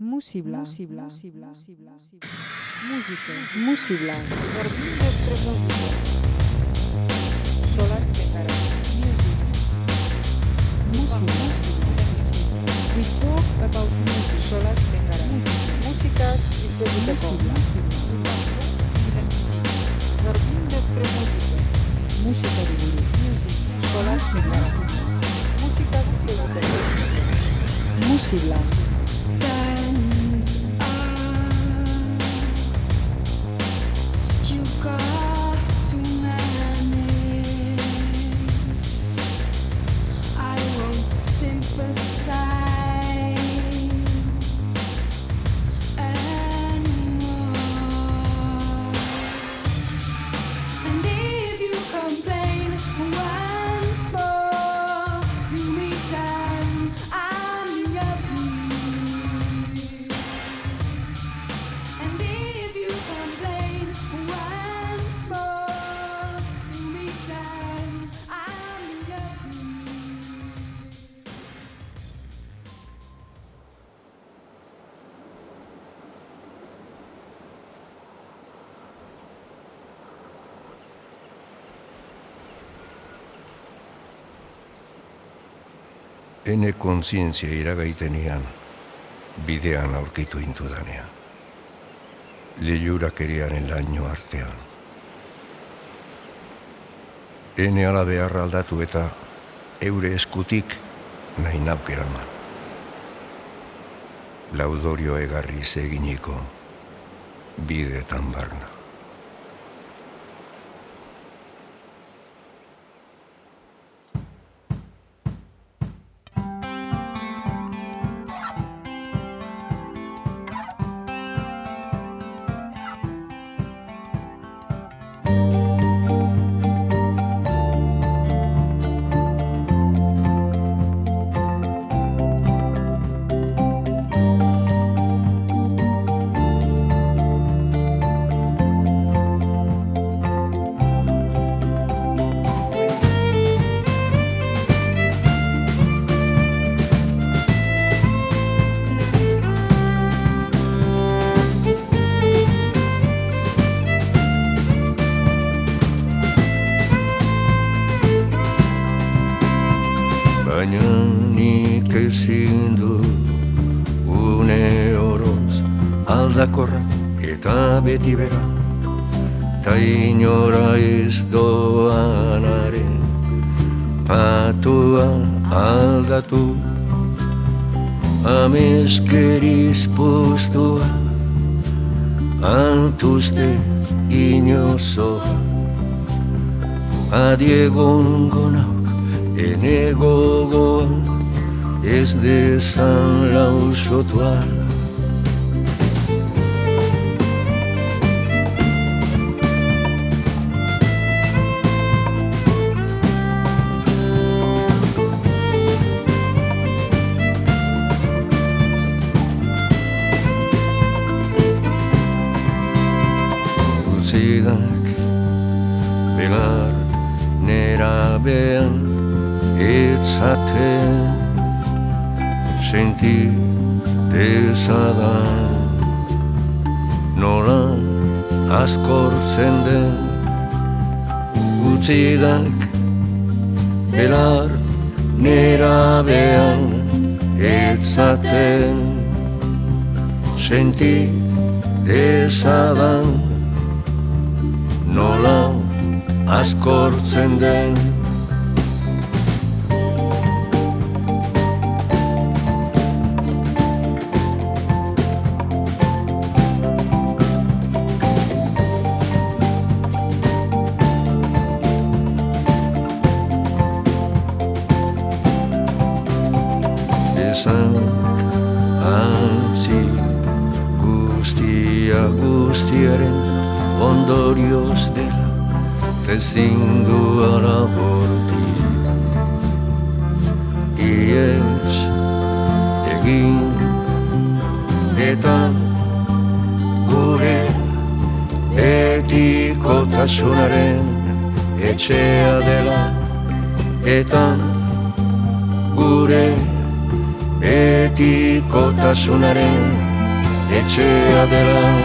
Músibla. Músibla. Músibla. Músibla. Música. Músibla. Solar Petara. Music. Música. We talk about music. Solar Petara. Música is the Música. De Solar Música. Música. Ene kontzientzia iragaitenean, bidean aurkitu intudanean. Lehiurakeriaren laino artean. Ene ala beharra aldatu eta eure eskutik nahi nauk eraman. Laudorio egarri eginiko bideetan barna. Utzidak belar nera bean etzaten senti dezadan nola askortzen den utzidak belar nera bean etzaten senti dezadan nola askortzen den Betikotasunaren etxea dela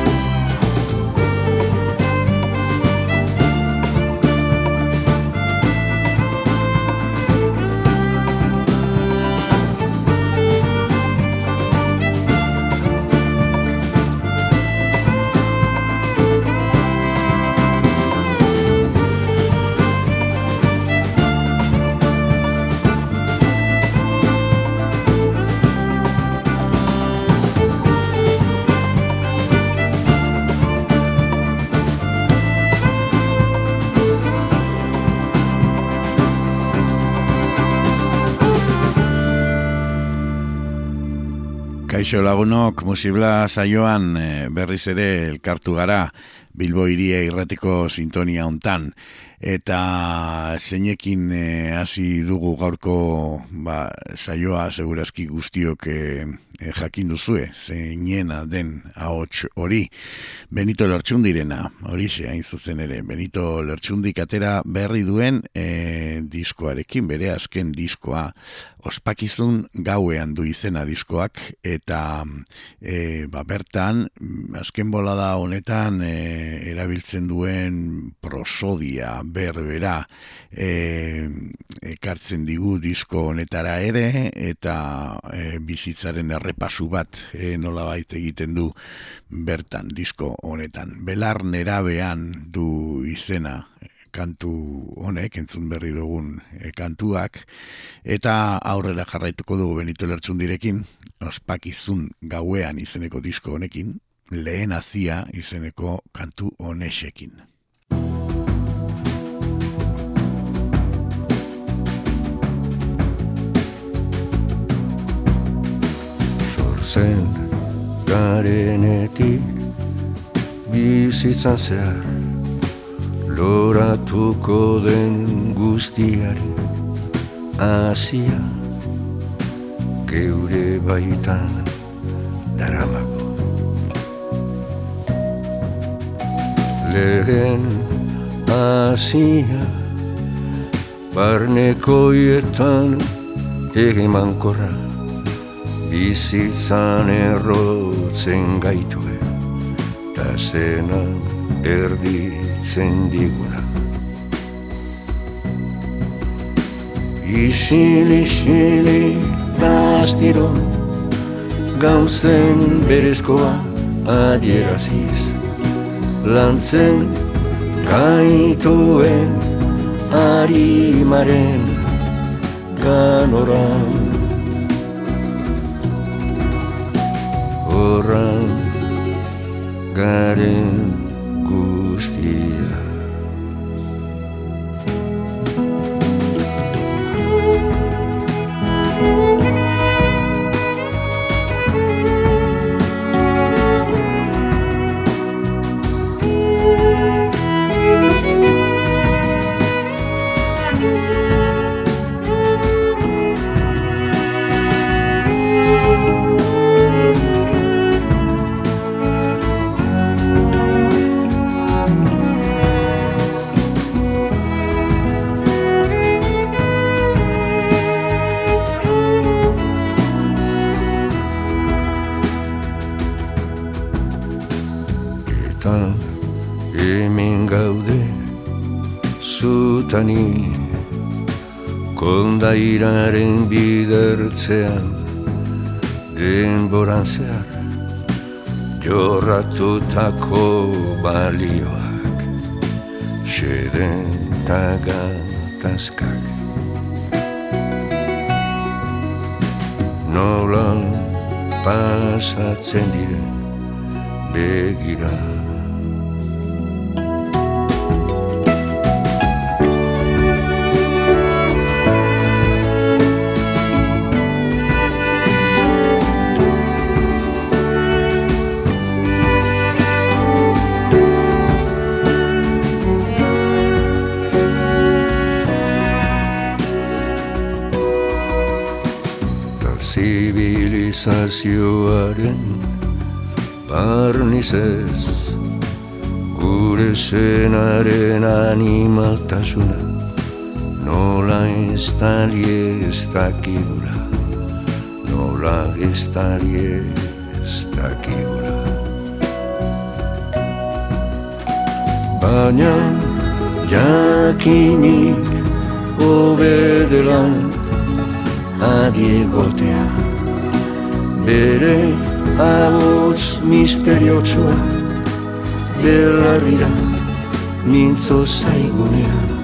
Kaixo lagunok, musibla saioan eh, berriz ere elkartu gara Bilbo iria irratiko sintonia hontan eta zeinekin eh, hasi dugu gaurko ba, saioa segurazki guztiok e, jakin duzue, zeinena den ahots hori. Benito Lertxundirena, hori ze hain zuzen ere, Benito Lertxundik atera berri duen e, diskoarekin, bere azken diskoa, ospakizun gauean du izena diskoak, eta e, ba, bertan, azken bolada honetan e, erabiltzen duen prosodia, berbera e, ekartzen digu disko honetara ere eta e, bizitzaren errepasu bat e, nola baita egiten du bertan disko honetan. Belar nerabean du izena kantu honek, entzun berri dugun e, kantuak, eta aurrera jarraituko dugu Benito Lertxundirekin, ospakizun gauean izeneko disko honekin, lehen azia izeneko kantu honesekin. Zen garenetik bizitzan zehar. Loratuko den guztiari hasia geure baitan daramago. Lehen hasia barnekoietan egimankorra bizitzan errotzen gaitue ta zena erditzen diguna. Isil, isili, ta astiro gauzen berezkoa adieraziz. Lantzen gaituen arimaren ganoran horran garen kondairaren bidertzean denboran zehar jorratutako balioak xeden tagatazkak nolan pasatzen diren begirak zibilizazioaren barnizez gure zenaren animaltasuna nola ez tali ez dakigula nola dakigula, ez dakigula. Baina jakinik obedela adiegotea bere ahots misteriotsua belarrira mintzo zaigunean.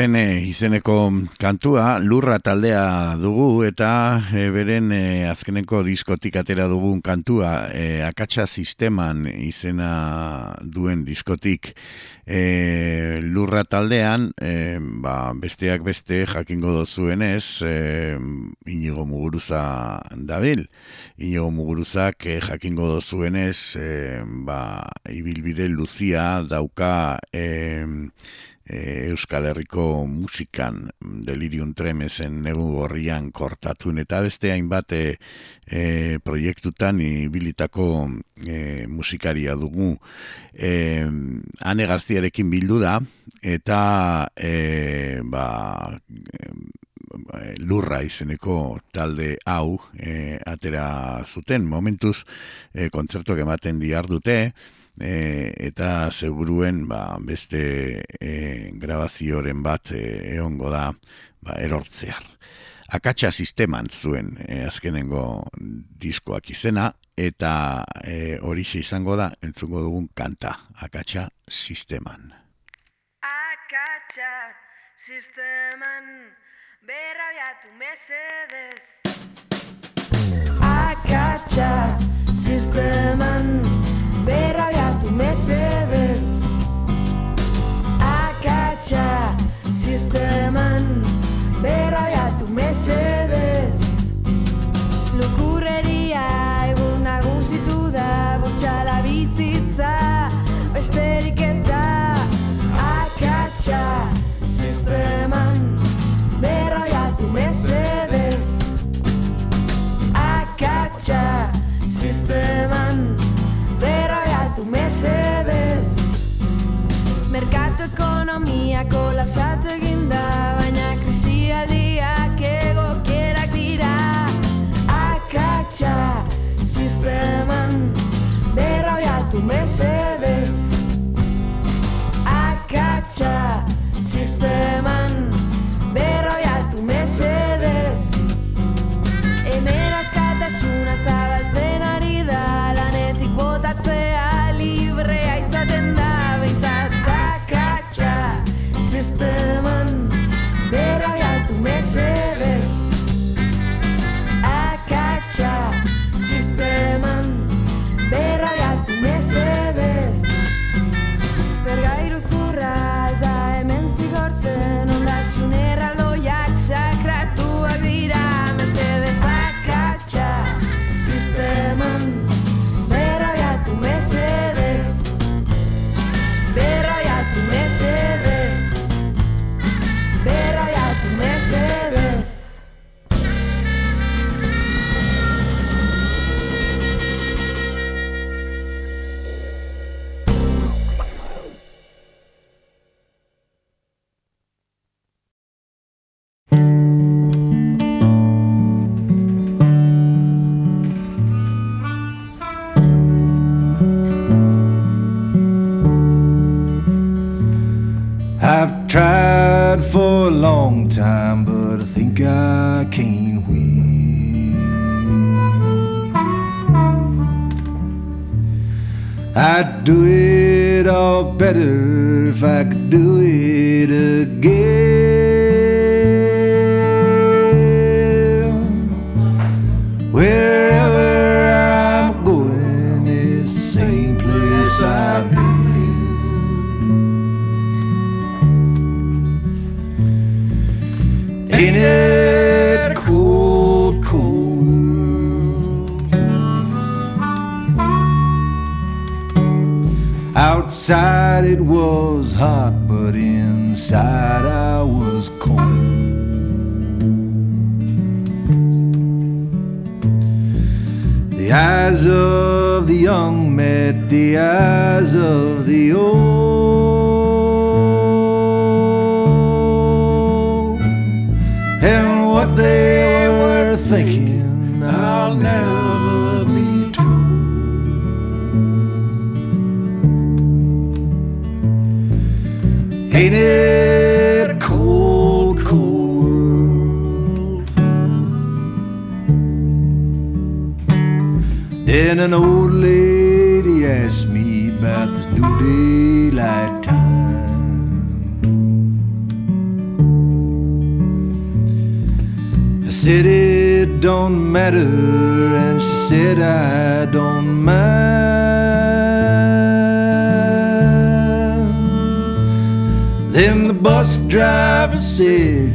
Fene izeneko kantua lurra taldea dugu eta e, beren e, azkeneko diskotik atera dugun kantua e, akatsa sisteman izena duen diskotik. E, lurra taldean e, ba, besteak beste jakingo dozuenez e, inigo muguruza dabil. Inigo muguruzak e, jakingo dozuenez e, ba, ibilbide luzia dauka e, Euskal Herriko musikan delirium tremesen negu gorrian kortatun. Eta beste hainbat e, proiektutan ibilitako e, musikaria dugu. E, Ane Garziarekin bildu da eta e, ba, lurra izeneko talde hau e, atera zuten. Momentuz e, kontzertuak ematen diar dute e, eta seguruen ba, beste e, grabazioren bat e, egongo da ba, erortzear. akatsa sisteman zuen e, azkenengo diskoak izena, eta e, horixe izango da entzungo dugun kanta, akatsa sisteman. Akatsa sisteman berrabiatu mesedez Akatsa mesedez Lukurreria egun nagusitu da Bortxala bizitza besterik ez da Akatsa sisteman berroiatu mesedez Akatsa sisteman berroiatu mesedez Merkatu ekonomia kolapsatu egin berroiatu mesedez Akatsa thinking, I'll never be told. Ain't it a cold, cold world? Then an old don't matter, and she said I don't mind. Then the bus driver said,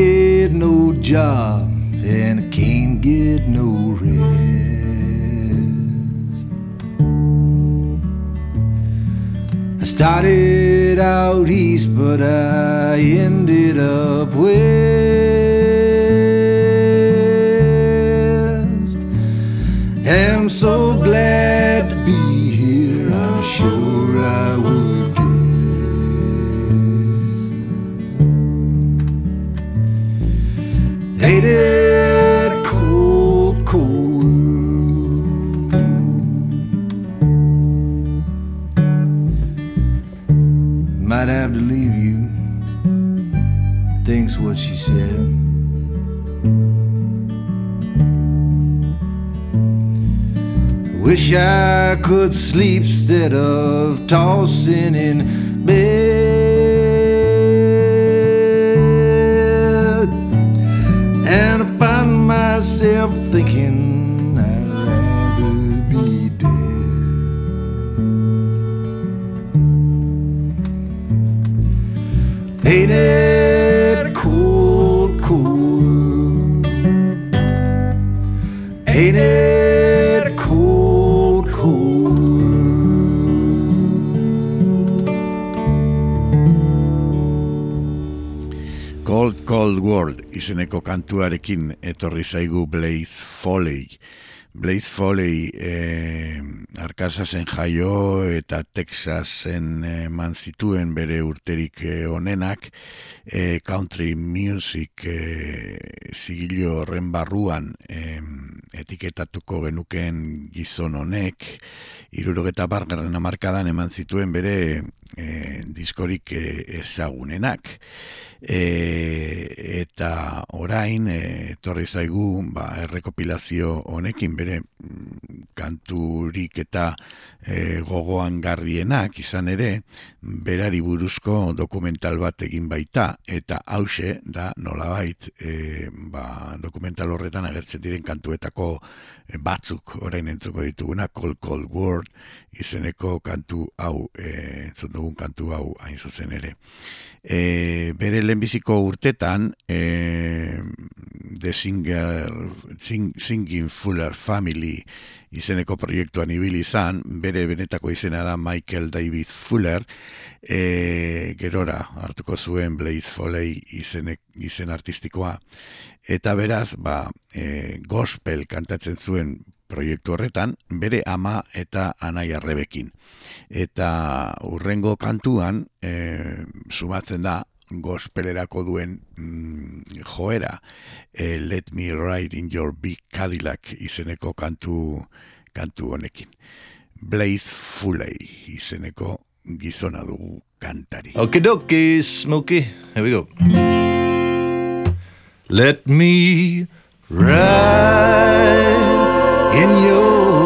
get no job and I can't get no rest. I started out east, but I ended up west. I'm so glad Wish I could sleep instead of tossing in bed. And I find myself thinking I'd rather be dead. Ain't Cold World izeneko kantuarekin etorri zaigu Blaze Foley. Blaze Foley eh, Arkasasen jaio eta Texasen eman zituen bere urterik eh, onenak eh, country music eh, zigilo horren barruan eh, etiketatuko genuken gizon honek irurogeta bargarren amarkadan eman zituen bere eh, diskorik eh, ezagunenak. E, eta orain e, etorri zaigu ba, errekopilazio honekin bere mm, kanturik eta e, gogoan garrienak izan ere berari buruzko dokumental bat egin baita eta hause da nolabait e, ba, dokumental horretan agertzen diren kantuetako e, batzuk orain entzuko dituguna Cold Cold World izeneko kantu hau e, entzun dugun kantu hau hain zuzen ere. E, bere lehenbiziko urtetan e, The Singer, Sing, Singing Fuller Family izeneko proiektuan ibili izan, bere benetako izena da Michael David Fuller, e, gerora hartuko zuen Blaze Foley izenek, izen artistikoa, eta beraz, ba, e, gospel kantatzen zuen proiektu horretan, bere ama eta anai arrebekin. Eta urrengo kantuan, e, sumatzen da, gospelerako duen mm, joera e, Let Me Ride in Your Big Cadillac izeneko kantu kantu honekin. Blaze Foley izeneko gizona dugu kantari. Okie dokie, Smokey. Here we go. Let me ride in your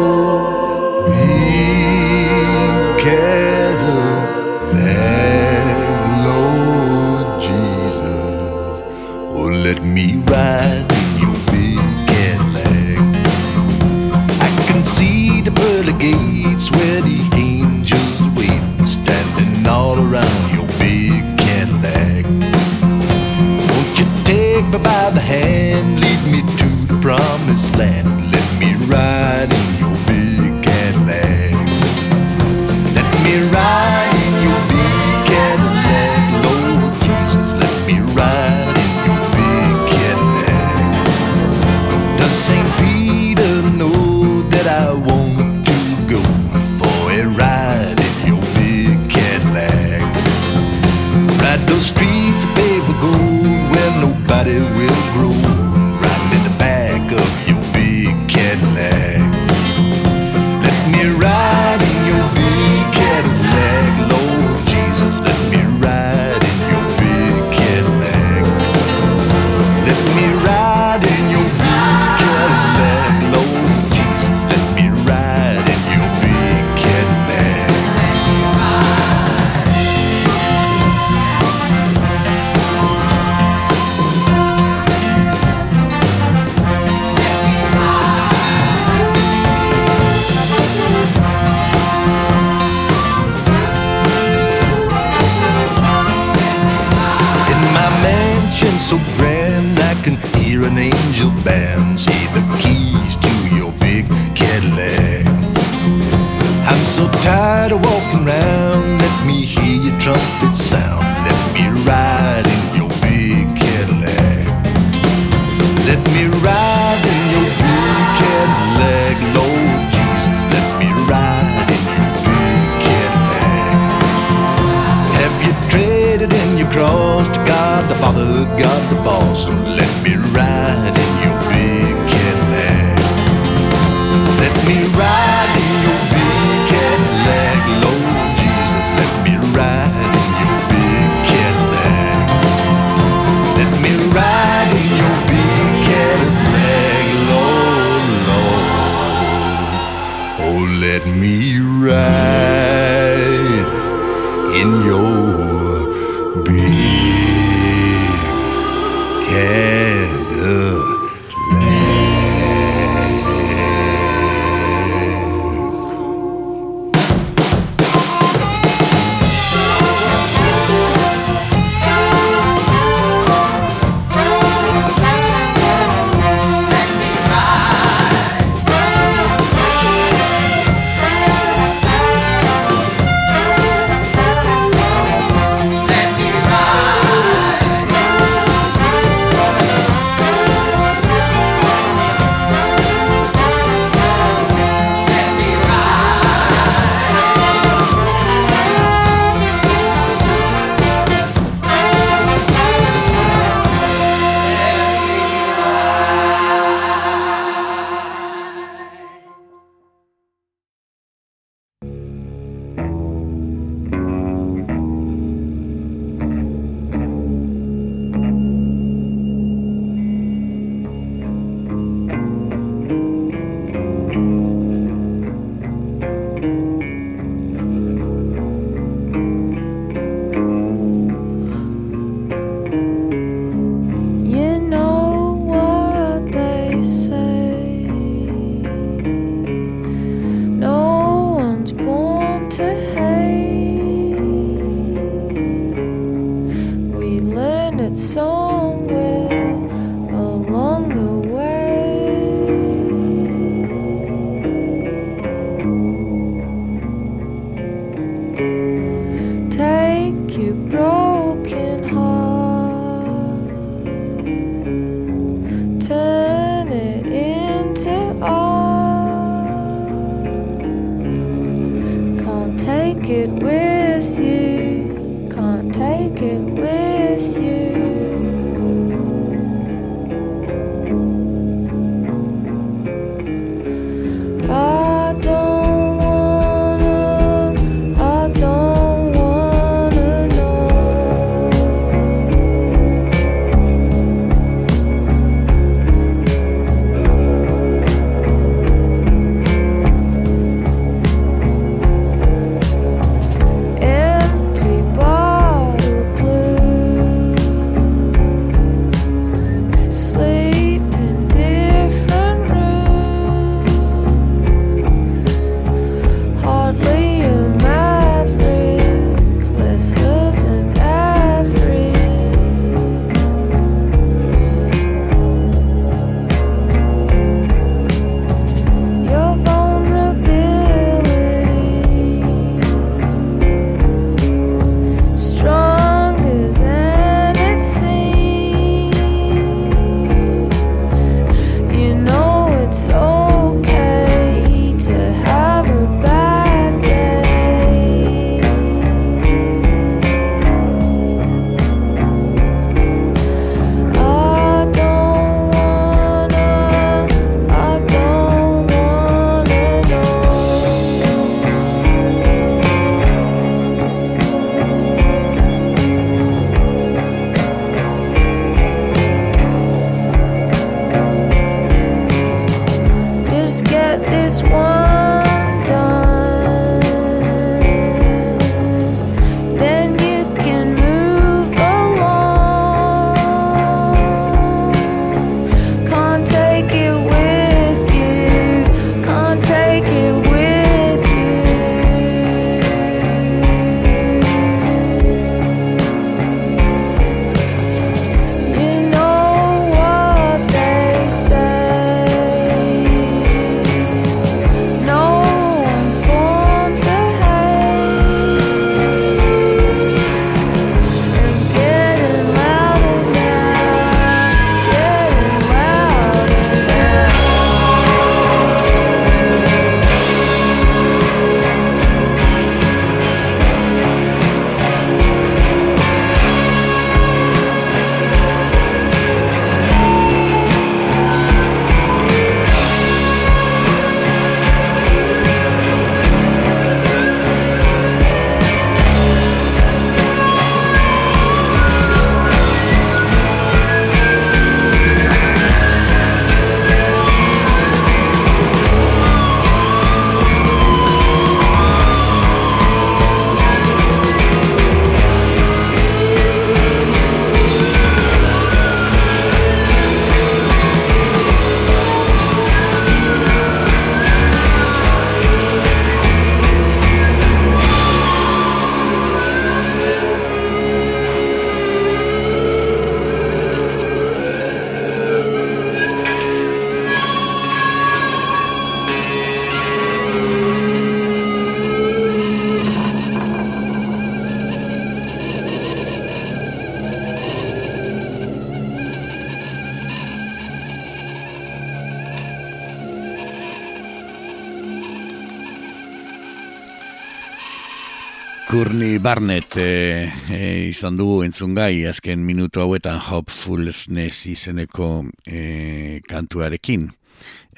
Barnett e, e, izan dugu entzungai azken minutu hauetan Hopefulness izeneko e, kantuarekin.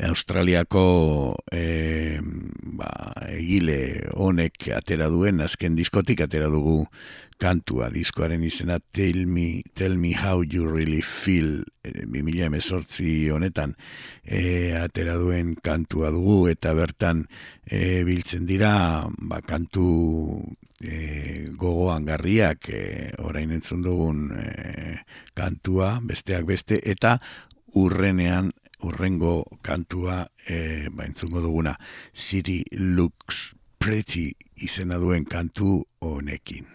Australiako e, ba, egile honek atera duen azken diskotik atera dugu kantua diskoaren izena Tell Me, Tell Me How You Really Feel e, 2000 emezortzi honetan e, atera duen kantua dugu eta bertan e, biltzen dira ba, kantu e, gogoan garriak e, orain entzun dugun e, kantua besteak beste eta urrenean urrengo kantua e, ba, entzungo duguna City Looks Pretty izena duen kantu honekin.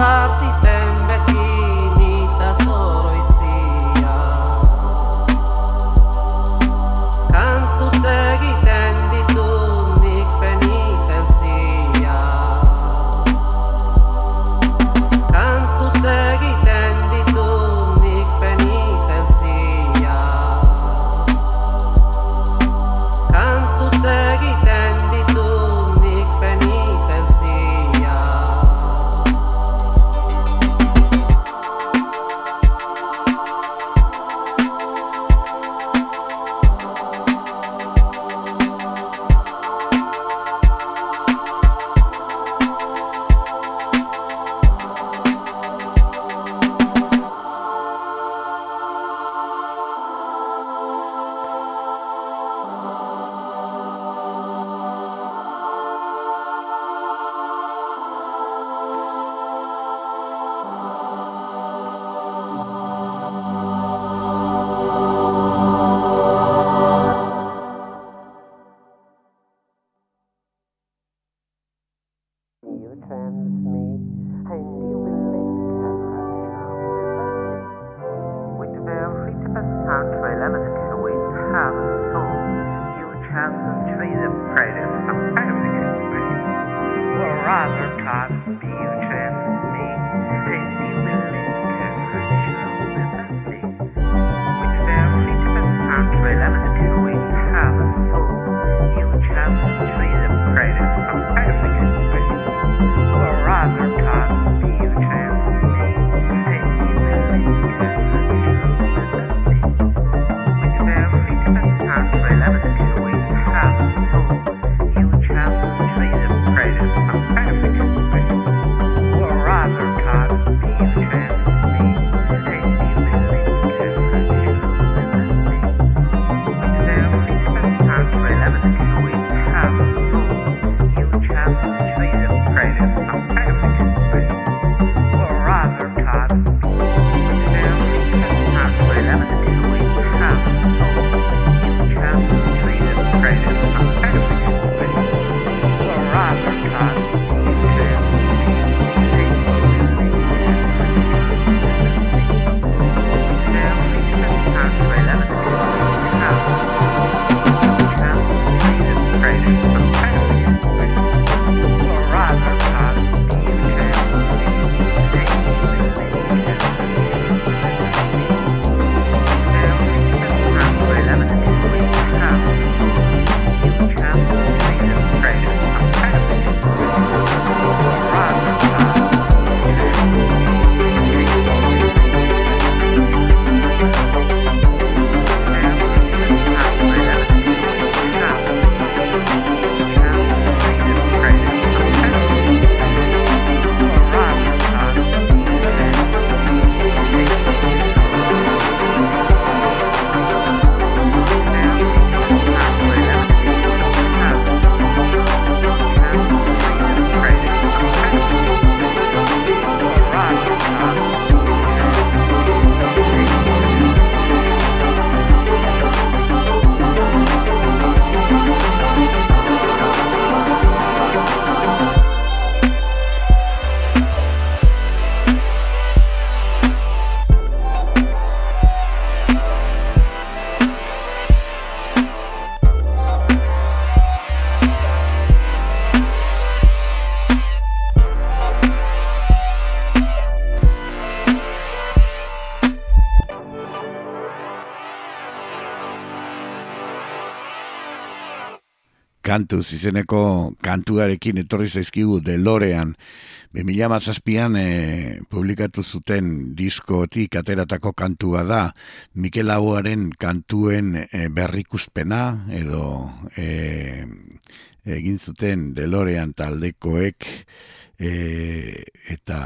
hati kantu zizeneko kantuarekin etorri zaizkigu delorean. 2008an e, eh, publikatu zuten diskotik ateratako kantua da Mikel Laboaren kantuen e, berrikuspena edo e, egin zuten delorean taldekoek e, eta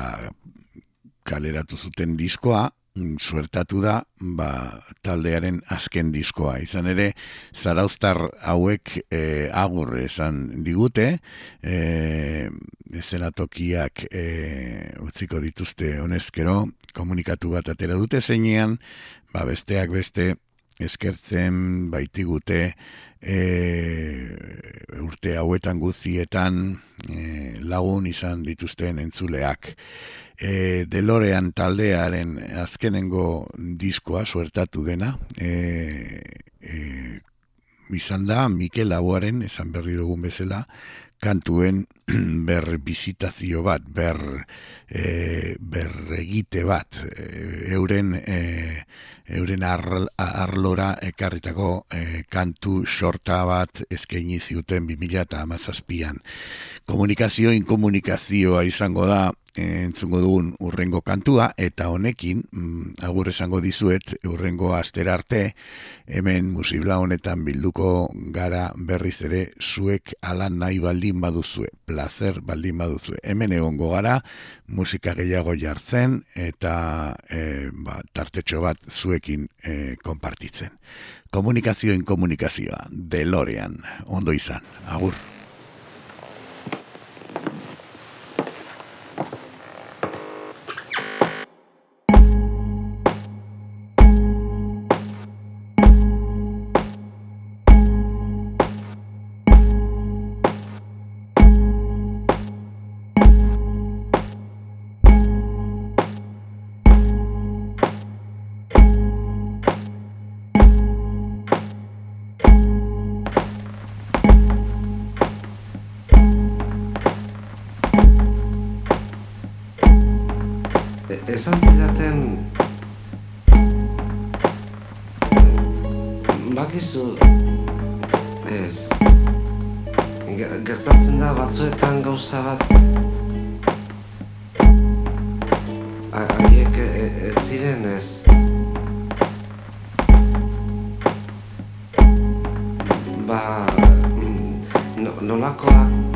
kaleratu zuten diskoa suertatu da ba, taldearen azken diskoa. Izan ere, zarauztar hauek e, agur esan digute, e, tokiak e, utziko dituzte honezkero, komunikatu bat atera dute zeinean, ba, besteak beste eskertzen baitigute e, urte hauetan guzietan e, lagun izan dituzten entzuleak. E, Delorean taldearen azkenengo diskoa suertatu dena, e, e, izan da Mikel Laboaren, esan berri dugun bezala, kantuen ber bizitazio bat, ber, e, ber bat, e, euren, e, euren arl, arlora ekarritako e, kantu sorta bat eskaini ziuten 2000 eta amazazpian. Komunikazio, inkomunikazioa izango da, entzungo dugun urrengo kantua eta honekin mm, agur esango dizuet urrengo astera arte hemen musibla honetan bilduko gara berriz ere zuek ala nahi baldin baduzue placer baldin baduzue. Hemen egongo gara musika gehiago jartzen eta e, ba, tartetxo bat zuekin e, konpartitzen. Komunikazio inkomunikazioa delorean ondo izan agur haiek e- e- ez ziren ez? Ba mm, no, nolakoak nolakoak